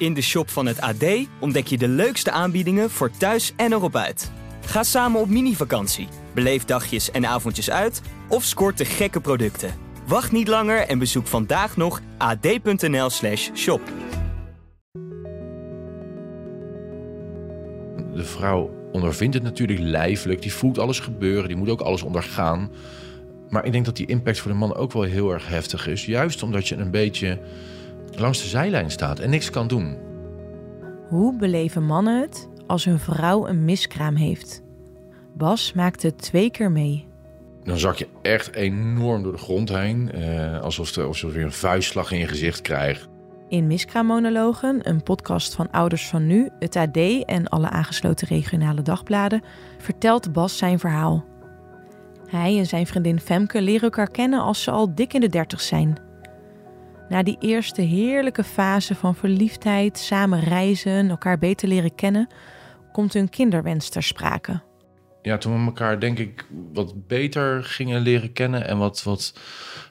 In de shop van het AD ontdek je de leukste aanbiedingen voor thuis en erop uit. Ga samen op mini-vakantie, beleef dagjes en avondjes uit of scoort de gekke producten. Wacht niet langer en bezoek vandaag nog ad.nl/slash shop. De vrouw ondervindt het natuurlijk lijfelijk, die voelt alles gebeuren, die moet ook alles ondergaan. Maar ik denk dat die impact voor de man ook wel heel erg heftig is. Juist omdat je een beetje langs de zijlijn staat en niks kan doen. Hoe beleven mannen het als hun vrouw een miskraam heeft? Bas maakte het twee keer mee. Dan zak je echt enorm door de grond heen. eh, alsof, er, alsof je weer een vuistslag in je gezicht krijgt. In Miskraammonologen, een podcast van Ouders van Nu, het AD en alle aangesloten regionale dagbladen, vertelt Bas zijn verhaal. Hij en zijn vriendin Femke leren elkaar kennen als ze al dik in de dertig zijn. Na die eerste heerlijke fase van verliefdheid, samen reizen, elkaar beter leren kennen, komt hun kinderwens ter sprake. Ja, toen we elkaar denk ik wat beter gingen leren kennen en wat, wat,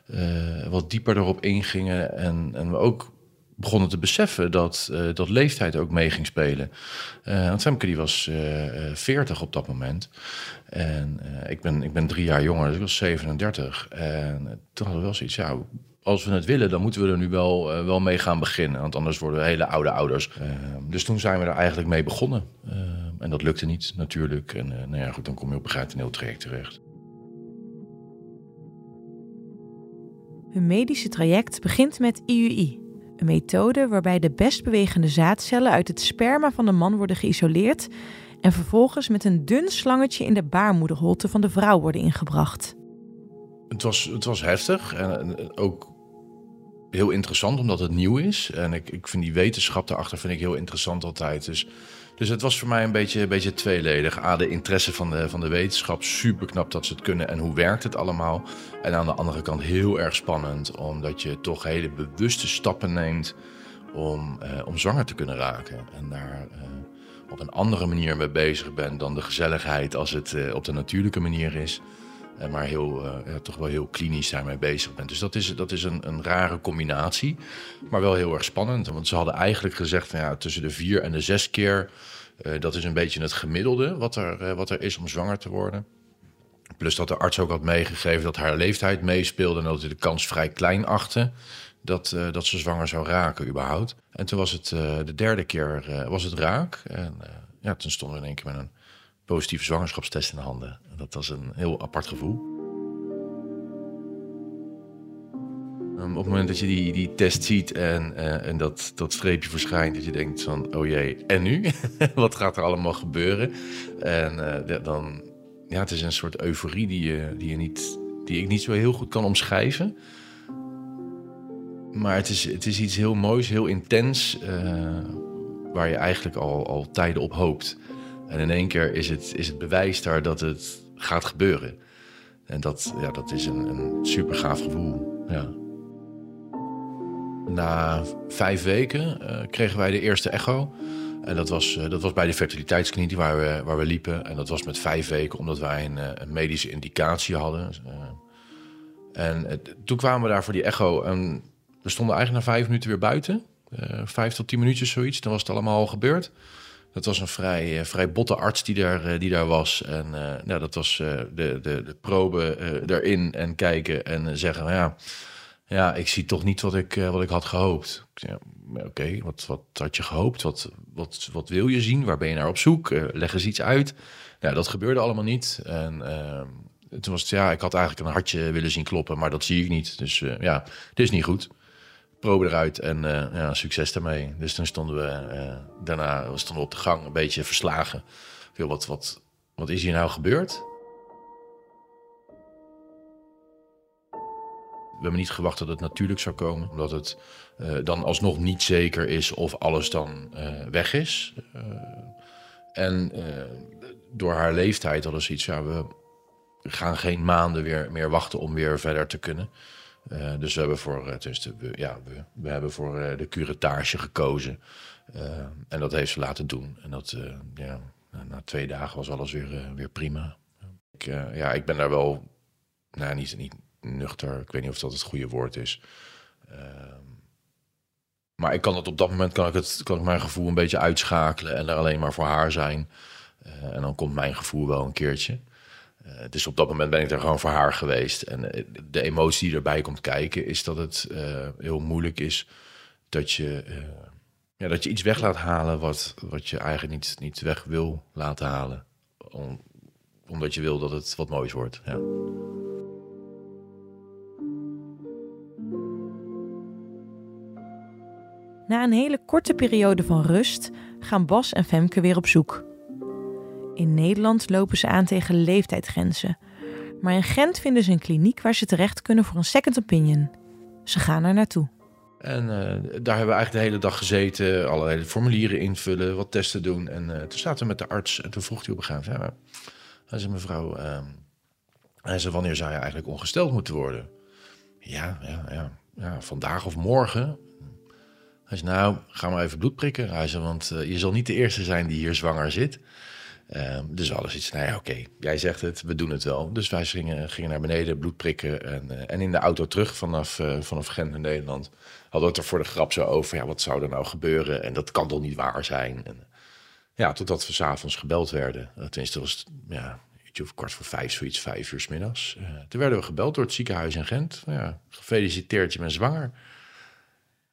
eh, wat dieper erop ingingen. En, en we ook begonnen te beseffen dat, eh, dat leeftijd ook mee ging spelen. Eh want Femke die was eh, 40 op dat moment. En ik, ben, ik ben drie jaar jonger, dus ik was 37. En toen hadden we wel zoiets, ja, als we het willen, dan moeten we er nu wel, eh, wel mee gaan beginnen. Want anders worden we hele oude ouders. Dus toen zijn we er eigenlijk mee begonnen. Eh, en dat lukte niet, natuurlijk. En eh, nou ja, goed, dan kom je op een gegeven moment traject terecht. Hun medische traject begint met IUI, een methode waarbij de best bewegende zaadcellen uit het sperma van de man worden geïsoleerd en vervolgens met een dun slangetje in de baarmoederholte van de vrouw worden ingebracht. Het was, het was heftig en, ook heel interessant omdat het nieuw is. En ik, ik vind die wetenschap daarachter vind ik heel interessant altijd. Dus, dus het was voor mij een beetje, een beetje tweeledig. A, de interesse van de, van de wetenschap. Super knap dat ze het kunnen en hoe werkt het allemaal. En aan de andere kant heel erg spannend. Omdat je toch hele bewuste stappen neemt om, eh, om zwanger te kunnen raken. En daar eh, op een andere manier mee bezig bent dan de gezelligheid als het eh, op de natuurlijke manier is. Maar heel, eh, ja, toch wel heel klinisch daarmee bezig bent. Dus dat is, dat is een, een rare combinatie, maar wel heel erg spannend. Want ze hadden eigenlijk gezegd ja, tussen de vier en de zes keer, eh, dat is een beetje het gemiddelde wat er, eh, wat er is om zwanger te worden. Plus dat de arts ook had meegegeven dat haar leeftijd meespeelde en dat hij de kans vrij klein achtte dat, dat ze zwanger zou raken überhaupt. En toen was het de derde keer was het raak. En ja, toen stonden we in één keer met een positieve zwangerschapstest in de handen. En dat was een heel apart gevoel. Um, op het moment dat je die, die test ziet en, eh, en dat, dat streepje verschijnt, dat je denkt van, oh jee, en nu? Wat gaat er allemaal gebeuren? En eh, dan, ja, het is een soort euforie die, je, die, je niet, die ik niet zo heel goed kan omschrijven. Maar het is, het is iets heel moois, heel intens, eh, waar je eigenlijk al, al tijden op hoopt. En in één keer is het, is het bewijs daar dat het gaat gebeuren. En dat, ja, dat is een, een super gaaf gevoel. Ja. Na vijf weken eh, kregen wij de eerste echo. En dat was, eh, dat was bij de fertiliteitskliniek waar we, waar we liepen. En dat was met vijf weken, omdat wij een, eh, een medische indicatie hadden. Eh, en toen kwamen we daar voor die echo. En we stonden eigenlijk na vijf minuten weer buiten. Vijf tot tien minuutjes zoiets. Dan was het allemaal al gebeurd. Dat was een vrij, eh, vrij botte arts die daar, eh, die daar was. En nou, dat was eh, de, de, de probe erin en kijken en zeggen... nou ja, ja, ik zie toch niet wat ik, wat ik had gehoopt. Ja, Oké, wat, wat had je gehoopt? Wat, wat, wat wil je zien? Waar ben je naar op zoek? Leg eens iets uit. Ja, dat gebeurde allemaal niet. En eh, toen was het, ja, ik had eigenlijk een hartje willen zien kloppen, maar dat zie ik niet. Dus ja, dit is niet goed. Probe eruit en eh, ja, succes daarmee. Dus toen stonden we eh, daarna stonden we op de gang een beetje verslagen. Veel, wat, wat, wat is hier nou gebeurd? We hebben niet gewacht dat het natuurlijk zou komen, omdat het eh, dan alsnog niet zeker is of alles dan weg is. En door haar leeftijd hadden ze iets, ja, we gaan geen maanden weer, meer wachten om weer verder te kunnen. Eh, dus we hebben voor, uh, tenminste, we, ja, we, hebben voor uh, de curettage gekozen. En dat heeft ze laten doen. En dat, ja, na, twee dagen was alles weer, weer prima. Ik, ja, ik ben daar wel, nou, niet, niet nuchter, ik weet niet of dat het goede woord is. Ehm, Maar ik kan het op dat moment kan ik, het, kan ik mijn gevoel een beetje uitschakelen en er alleen maar voor haar zijn. Eh, en dan komt mijn gevoel wel een keertje. Uh, dus op dat moment ben ik er gewoon voor haar geweest. En eh, de emotie die erbij komt kijken, is dat het heel moeilijk is dat je, ja, dat je iets weg laat halen wat, wat je eigenlijk niet, niet weg wil laten halen. Om, omdat je wil dat het wat moois wordt. Ja. Na een hele korte periode van rust gaan Bas en Femke weer op zoek. In Nederland lopen ze aan tegen leeftijdsgrenzen. Maar in Gent vinden ze een kliniek waar ze terecht kunnen voor een second opinion. Ze gaan er naartoe. En uh, daar hebben we eigenlijk de hele dag gezeten, allerlei formulieren invullen, wat testen doen. En uh, toen zaten we met de arts en toen vroeg hij op een gegeven moment: Hij zei, mevrouw, uh, hij zei, wanneer zou je eigenlijk ongesteld moeten worden? Ja, ja, ja, ja, vandaag of morgen. Hij zei, nou, ga maar even bloed prikken. Hij zei, want uh, je zal niet de eerste zijn die hier zwanger zit. Uh, dus alles iets, nou ja, oké, jij zegt het, we doen het wel. Dus wij gingen, gingen naar beneden, bloed prikken. En, uh, en in de auto terug vanaf, uh, vanaf Gent in Nederland hadden we het er voor de grap zo over. Ja, wat zou er nou gebeuren? En dat kan toch niet waar zijn? En, ja, totdat we s'avonds gebeld werden. Tenminste, was het, ja, kwart voor vijf, zoiets, vijf uur s middags. toen werden we gebeld door het ziekenhuis in Gent. Ja, gefeliciteerd, je bent zwanger.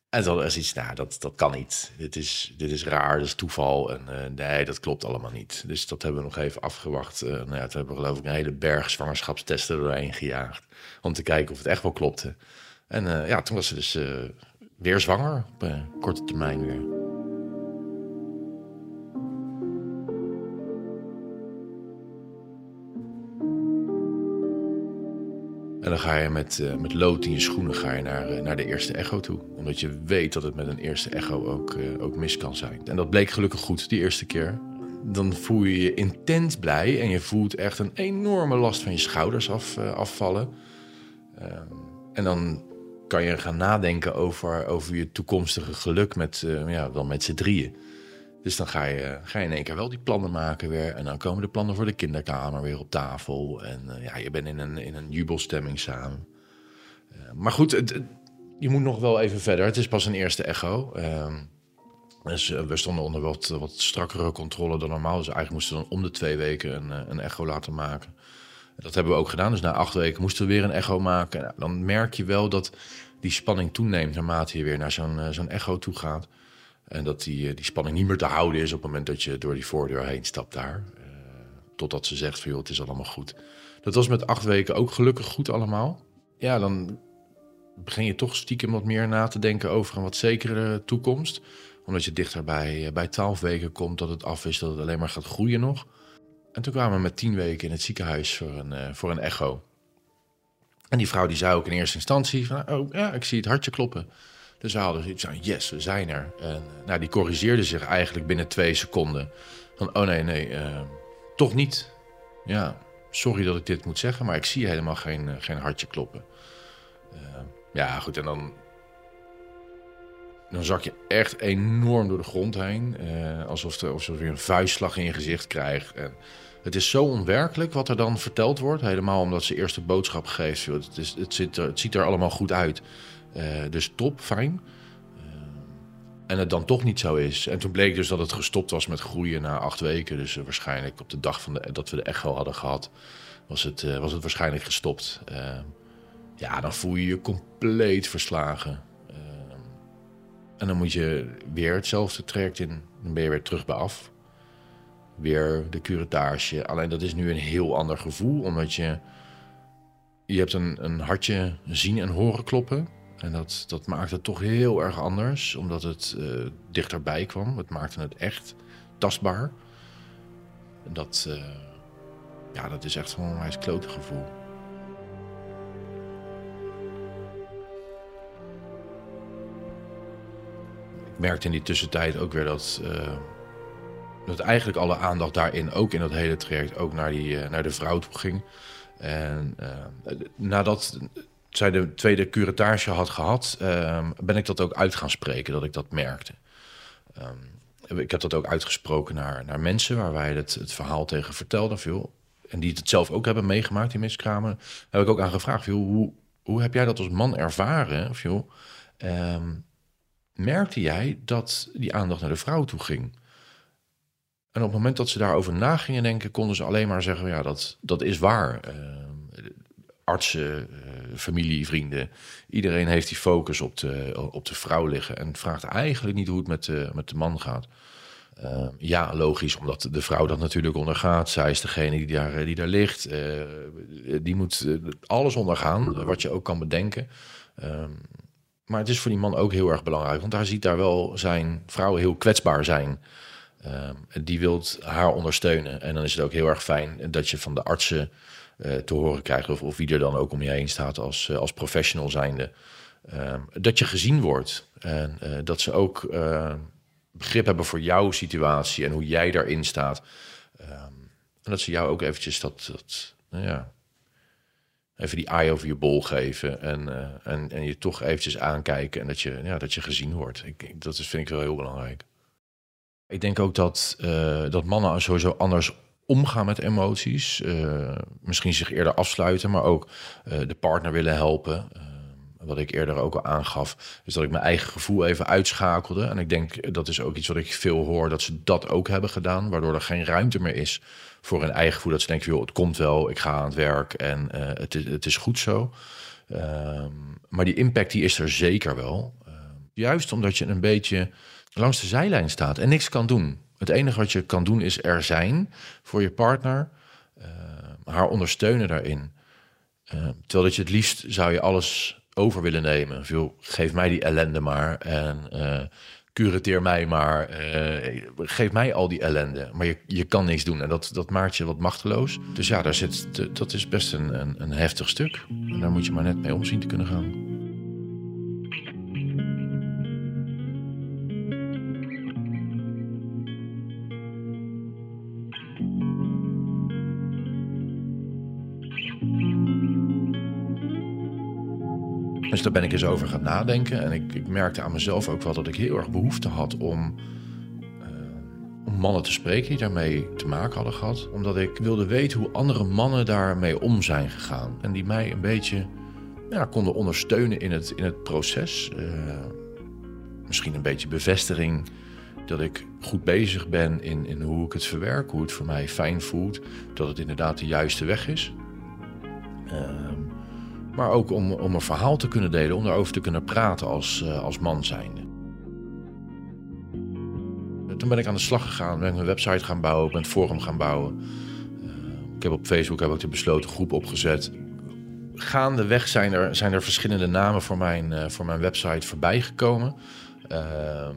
En dan is iets, nou, dat, dat kan niet. Dit is, dit is raar, dat is toeval. En uh, nee, dat klopt allemaal niet. Dus dat hebben we nog even afgewacht. Uh, nou ja, toen hebben we geloof ik een hele berg zwangerschapstesten doorheen gejaagd. Om te kijken of het echt wel klopte. En uh, ja, toen was ze dus weer zwanger op korte termijn weer. Dan ga je met, uh, met lood in je schoenen ga je naar, uh, naar de eerste echo toe. Omdat je weet dat het met een eerste echo ook, uh, ook mis kan zijn. En dat bleek gelukkig goed die eerste keer. Dan voel je je intens blij en je voelt echt een enorme last van je schouders af, afvallen. Ehm, en dan kan je gaan nadenken over, over je toekomstige geluk met, ja, met z'n drieën. Dus dan ga je, ga je in één keer wel die plannen maken weer. En dan komen de plannen voor de kinderkamer weer op tafel. En uh, ja, je bent in een, in een jubelstemming samen. Uh, maar goed, je moet nog wel even verder. Het is pas een eerste echo. Uh, dus uh, we stonden onder wat, wat strakkere controle dan normaal. Dus eigenlijk moesten we dan om de twee weken een, een echo laten maken. Dat hebben we ook gedaan. Dus na acht weken moesten we weer een echo maken. Nou, dan merk je wel dat die spanning toeneemt naarmate je weer naar zo'n zo'n echo toe gaat. En dat die, die spanning niet meer te houden is op het moment dat je door die voordeur heen stapt daar. Uh, totdat ze zegt van joh, het is allemaal goed. Dat was met acht weken ook gelukkig goed allemaal. Ja, dan begin je toch stiekem wat meer na te denken over een wat zekere toekomst. Omdat je dichter bij, bij twaalf weken komt dat het af is, dat het alleen maar gaat groeien nog. En toen kwamen we met tien weken in het ziekenhuis voor een, voor een echo. En die vrouw die zei ook in eerste instantie van, oh ja, ik zie het hartje kloppen. Dus we hadden zoiets van, yes, we zijn er. En nou, die corrigeerde zich eigenlijk binnen twee seconden. Van, oh nee, nee, uh, toch niet. Ja, sorry dat ik dit moet zeggen, maar ik zie helemaal geen, uh, geen hartje kloppen. Ja, goed, en dan... Dan zak je echt enorm door de grond heen. alsof, er, alsof je een vuistslag in je gezicht krijgt. En het is zo onwerkelijk wat er dan verteld wordt. Helemaal omdat ze eerst de boodschap geeft. Het, is, het, zit er, het ziet er allemaal goed uit. Uh, dus top, fijn. Uh, en het dan toch niet zo is. En toen bleek dus dat het gestopt was met groeien na acht weken. Dus uh, waarschijnlijk op de dag van de, dat we de echo hadden gehad, was het, was het waarschijnlijk gestopt. ja, dan voel je je compleet verslagen. en dan moet je weer hetzelfde traject in. Dan ben je weer terug bij af. Weer de curettage. Alleen dat is nu een heel ander gevoel, omdat je je hebt een, een hartje zien en horen kloppen. En dat, dat maakte het toch heel erg anders, omdat het uh, dichterbij kwam. Het maakte het echt tastbaar. En dat, uh, ja, dat is echt een wijs klote gevoel. Ik merkte in die tussentijd ook weer dat, uh, dat eigenlijk alle aandacht daarin, ook in dat hele traject, ook naar, die, naar de vrouw toe ging. En nadat zij de tweede curatage had gehad, um, ben ik dat ook uit gaan spreken, dat ik dat merkte. Um, ik heb dat ook uitgesproken naar, naar mensen waar wij het, het verhaal tegen vertelden. Veel, en die het zelf ook hebben meegemaakt, die miskramen. heb ik ook aan gevraagd, hoe, hoe heb jij dat als man ervaren? Joh, um, merkte jij dat die aandacht naar de vrouw toe ging. En op het moment dat ze daarover na gingen denken, konden ze alleen maar zeggen: ja, dat, dat is waar. Artsen, uh, familie, vrienden, iedereen heeft die focus op de, op de vrouw liggen en vraagt eigenlijk niet hoe het met de, met de man gaat. Uh, ja, logisch, omdat de vrouw dat natuurlijk ondergaat. Zij is degene die daar, die daar ligt. Uh, die moet alles ondergaan, wat je ook kan bedenken. Uh, maar het is voor die man ook heel erg belangrijk, want hij ziet daar wel zijn vrouw heel kwetsbaar zijn. Uh, die wilt haar ondersteunen. En dan is het ook heel erg fijn dat je van de artsen te horen krijgt, of, wie er dan ook om je heen staat als, uh, als professional zijnde, ehm, dat je gezien wordt. En eh, dat ze ook begrip hebben voor jouw situatie en hoe jij daarin staat. Um, en dat ze jou ook eventjes dat, dat nou ja, even die eye over je bol geven en, en, en je toch eventjes aankijken en dat je, ja, dat je gezien wordt. Ik, dat is, vind ik wel heel belangrijk. Ik denk ook dat, dat mannen sowieso anders omgaan met emoties. Uh, misschien zich eerder afsluiten, maar ook de partner willen helpen. wat ik eerder ook al aangaf, is dat ik mijn eigen gevoel even uitschakelde. En ik denk dat is ook iets wat ik veel hoor, dat ze dat ook hebben gedaan, waardoor er geen ruimte meer is voor hun eigen gevoel. Dat ze denken, joh, het komt wel, ik ga aan het werk en het, is, het is goed zo. Um, maar die impact die is er zeker wel. Uh, juist omdat je een beetje langs de zijlijn staat en niks kan doen. Het enige wat je kan doen is er zijn voor je partner, uh, haar ondersteunen daarin. terwijl dat je het liefst zou je alles over willen nemen. Geef mij die ellende maar en curateer mij maar, uh, geef mij al die ellende. Maar je, je kan niks doen en dat, dat maakt je wat machteloos. Dus ja, daar zit, dat is best een, een, een heftig stuk. En daar moet je maar net mee omzien te kunnen gaan. Dus daar ben ik eens over gaan nadenken. En ik, ik merkte aan mezelf ook wel dat ik heel erg behoefte had om, uh, om mannen te spreken die daarmee te maken hadden gehad. Omdat ik wilde weten hoe andere mannen daarmee om zijn gegaan. En die mij een beetje ja, konden ondersteunen in het, in het proces. Uh, misschien een beetje bevestiging dat ik goed bezig ben in, in hoe ik het verwerk, hoe het voor mij fijn voelt, dat het inderdaad de juiste weg is. Uh, maar ook om, om een verhaal te kunnen delen, om daarover te kunnen praten als, uh, als man zijnde. Toen ben ik aan de slag gegaan, ben ik een website gaan bouwen, ben het forum gaan bouwen. Uh, ik heb op Facebook heb ik de besloten groep opgezet. Gaandeweg zijn er, zijn er verschillende namen voor mijn, uh, voor mijn website voorbij gekomen. Ehm,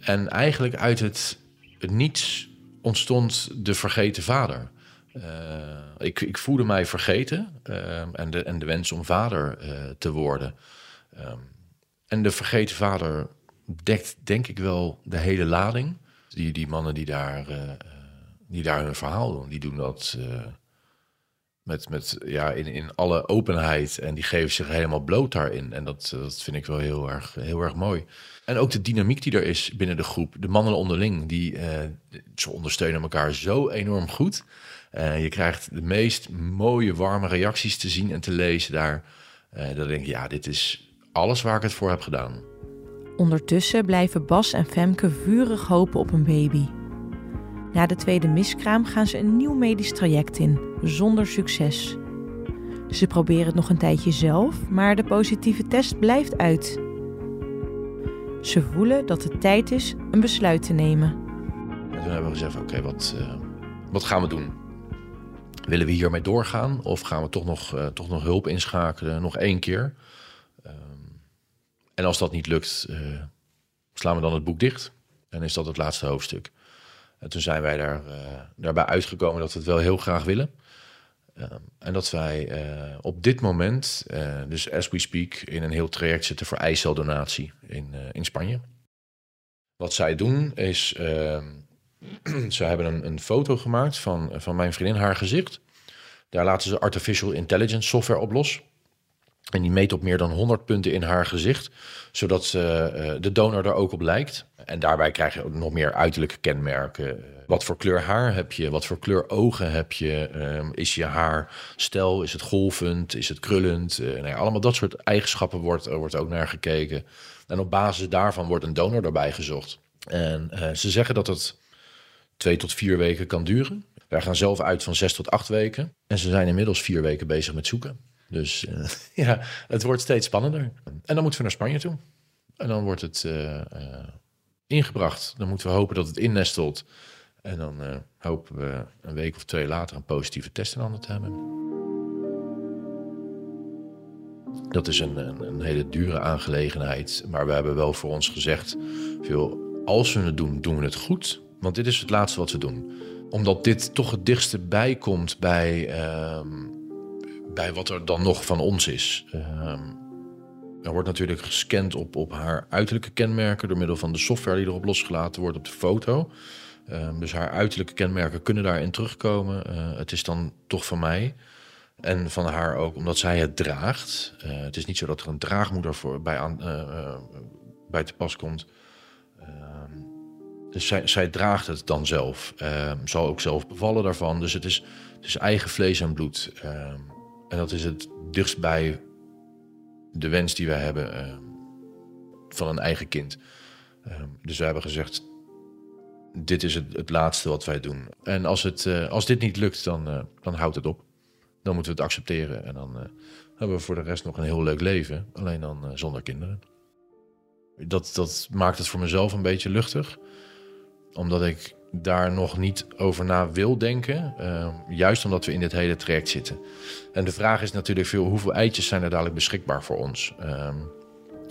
en eigenlijk uit het, het niets ontstond de vergeten vader. Uh, ik, ik voelde mij vergeten uh, en, de, en de wens om vader uh, te worden. Um, en de vergeten vader dekt denk ik wel de hele lading. Die, die mannen die daar, die daar hun verhaal doen, die doen dat met, met, ja, in, in alle openheid. En die geven zich helemaal bloot daarin. En dat, dat vind ik wel heel erg, heel erg mooi. En ook de dynamiek die er is binnen de groep. De mannen onderling, die, ze ondersteunen elkaar zo enorm goed. Uh, je krijgt de meest mooie, warme reacties te zien en te lezen daar. Uh, dan denk je, ja, dit is alles waar ik het voor heb gedaan. Ondertussen blijven Bas en Femke vurig hopen op een baby. Na de tweede miskraam gaan ze een nieuw medisch traject in, zonder succes. Ze proberen het nog een tijdje zelf, maar de positieve test blijft uit. Ze voelen dat het tijd is een besluit te nemen. En toen hebben we gezegd: oké, wat, uh, wat gaan we doen? Willen we hiermee doorgaan of gaan we toch nog, uh, toch nog hulp inschakelen, nog één keer? Um, en als dat niet lukt, uh, slaan we dan het boek dicht en is dat het laatste hoofdstuk. En toen zijn wij daar, uh, daarbij uitgekomen dat we het wel heel graag willen. Um, en dat wij op dit moment, dus as we speak, in een heel traject zitten voor eiceldonatie in, in Spanje. Wat zij doen is ehm, ze hebben een, een, foto gemaakt van, van mijn vriendin, haar gezicht. Daar laten ze artificial intelligence software op los. En die meet op meer dan 100 punten in haar gezicht, zodat uh, de donor er ook op lijkt. En daarbij krijg je ook nog meer uiterlijke kenmerken. Wat voor kleur haar heb je? Wat voor kleur ogen heb je? Um, is je haar stel? Is het golvend? Is het krullend? Uh, nou ja, allemaal dat soort eigenschappen wordt, wordt ook naar gekeken. En op basis daarvan wordt een donor daarbij gezocht. En eh, ze zeggen dat het twee tot vier weken kan duren. Wij gaan zelf uit van zes tot acht weken. En ze zijn inmiddels vier weken bezig met zoeken. Dus uh, ja, het wordt steeds spannender. En dan moeten we naar Spanje toe. En dan wordt het uh, ingebracht. Dan moeten we hopen dat het innestelt. En dan hopen we een week of twee later een positieve test in handen te hebben. Dat is een, een, een, hele dure aangelegenheid. Maar we hebben wel voor ons gezegd: veel, als we het doen, doen we het goed. Want dit is het laatste wat we doen. Omdat dit toch het dichtste bij komt bij, uh, bij wat er dan nog van ons is. Uh, er wordt natuurlijk gescand op, op haar uiterlijke kenmerken door middel van de software die erop losgelaten wordt op de foto. Uh, dus haar uiterlijke kenmerken kunnen daarin terugkomen. Eh, het is dan toch van mij. En van haar ook, omdat zij het draagt. Uh, het is niet zo dat er een draagmoeder voor bij, aan, uh, bij te pas komt. Ehm, dus zij, zij, draagt het dan zelf. Ehm, zal ook zelf bevallen daarvan. Dus het is, het is eigen vlees en bloed. Ehm, en dat is het dichtst bij de wens die wij hebben van een eigen kind. dus we hebben gezegd, dit is het, het, laatste wat wij doen. En als, het, als dit niet lukt, dan, dan houdt het op dan moeten we het accepteren. En dan uh, hebben we voor de rest nog een heel leuk leven. Alleen dan zonder kinderen. Dat, dat maakt het voor mezelf een beetje luchtig. Omdat ik daar nog niet over na wil denken. Uh, juist omdat we in dit hele traject zitten. En de vraag is natuurlijk veel, hoeveel eitjes zijn er dadelijk beschikbaar voor ons? Ehm,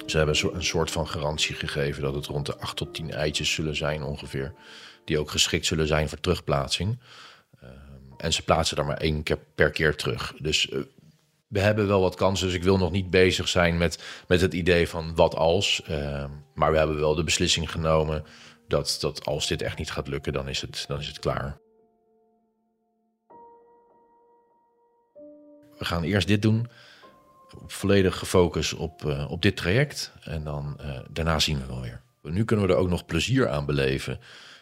ze hebben een soort van garantie gegeven dat het rond de 8 tot 10 eitjes zullen zijn ongeveer. Die ook geschikt zullen zijn voor terugplaatsing. En ze plaatsen daar maar één keer per keer terug. Dus uh, we hebben wel wat kansen. Dus ik wil nog niet bezig zijn met, met het idee van wat als. Maar we hebben wel de beslissing genomen dat, dat als dit echt niet gaat lukken, dan is het, dan is het klaar. We gaan eerst dit doen. Volledig gefocust op, uh, op dit traject. En dan daarna zien we wel weer. Nu kunnen we er ook nog plezier aan beleven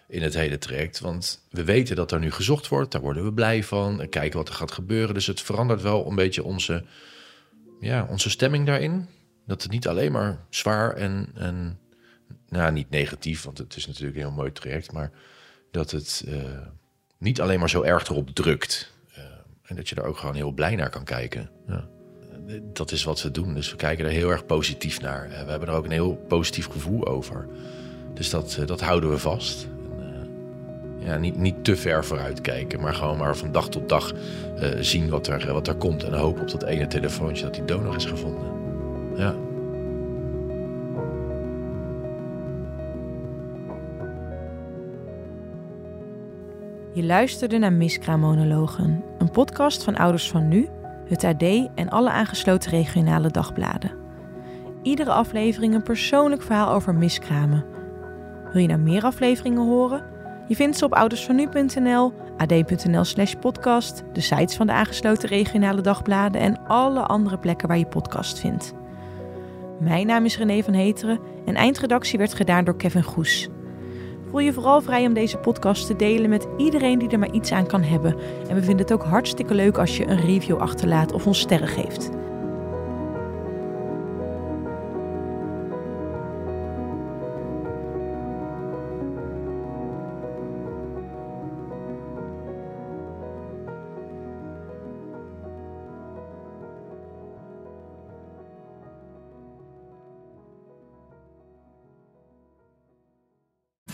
in het hele traject. Want we weten dat er nu gezocht wordt, daar worden we blij van. En kijken wat er gaat gebeuren. Dus het verandert wel een beetje onze, ja, onze stemming daarin. Dat het niet alleen maar zwaar en, en nou, niet negatief, want het is natuurlijk een heel mooi traject, maar dat het uh, niet alleen maar zo erg erop drukt. Uh, en dat je er ook gewoon heel blij naar kan kijken. Ja. Dat is wat we doen. Dus we kijken er heel erg positief naar. We hebben er ook een heel positief gevoel over. Dus dat, dat houden we vast ja, niet, niet te ver vooruit kijken, maar gewoon maar van dag tot dag zien wat er, wat er komt. En hopen op dat ene telefoontje dat die donor is gevonden. Ja. Je luisterde naar Miskraammonologen, een podcast van Ouders van Nu, het AD en alle aangesloten regionale dagbladen. Iedere aflevering een persoonlijk verhaal over miskramen. Wil je nou meer afleveringen horen? Je vindt ze op oudersvanu.nl, ad.nl slash podcast, de sites van de aangesloten regionale dagbladen en alle andere plekken waar je podcast vindt. Mijn naam is René van Heteren en eindredactie werd gedaan door Kevin Goes. Voel je vooral vrij om deze podcast te delen met iedereen die er maar iets aan kan hebben. En we vinden het ook hartstikke leuk als je een review achterlaat of ons sterren geeft.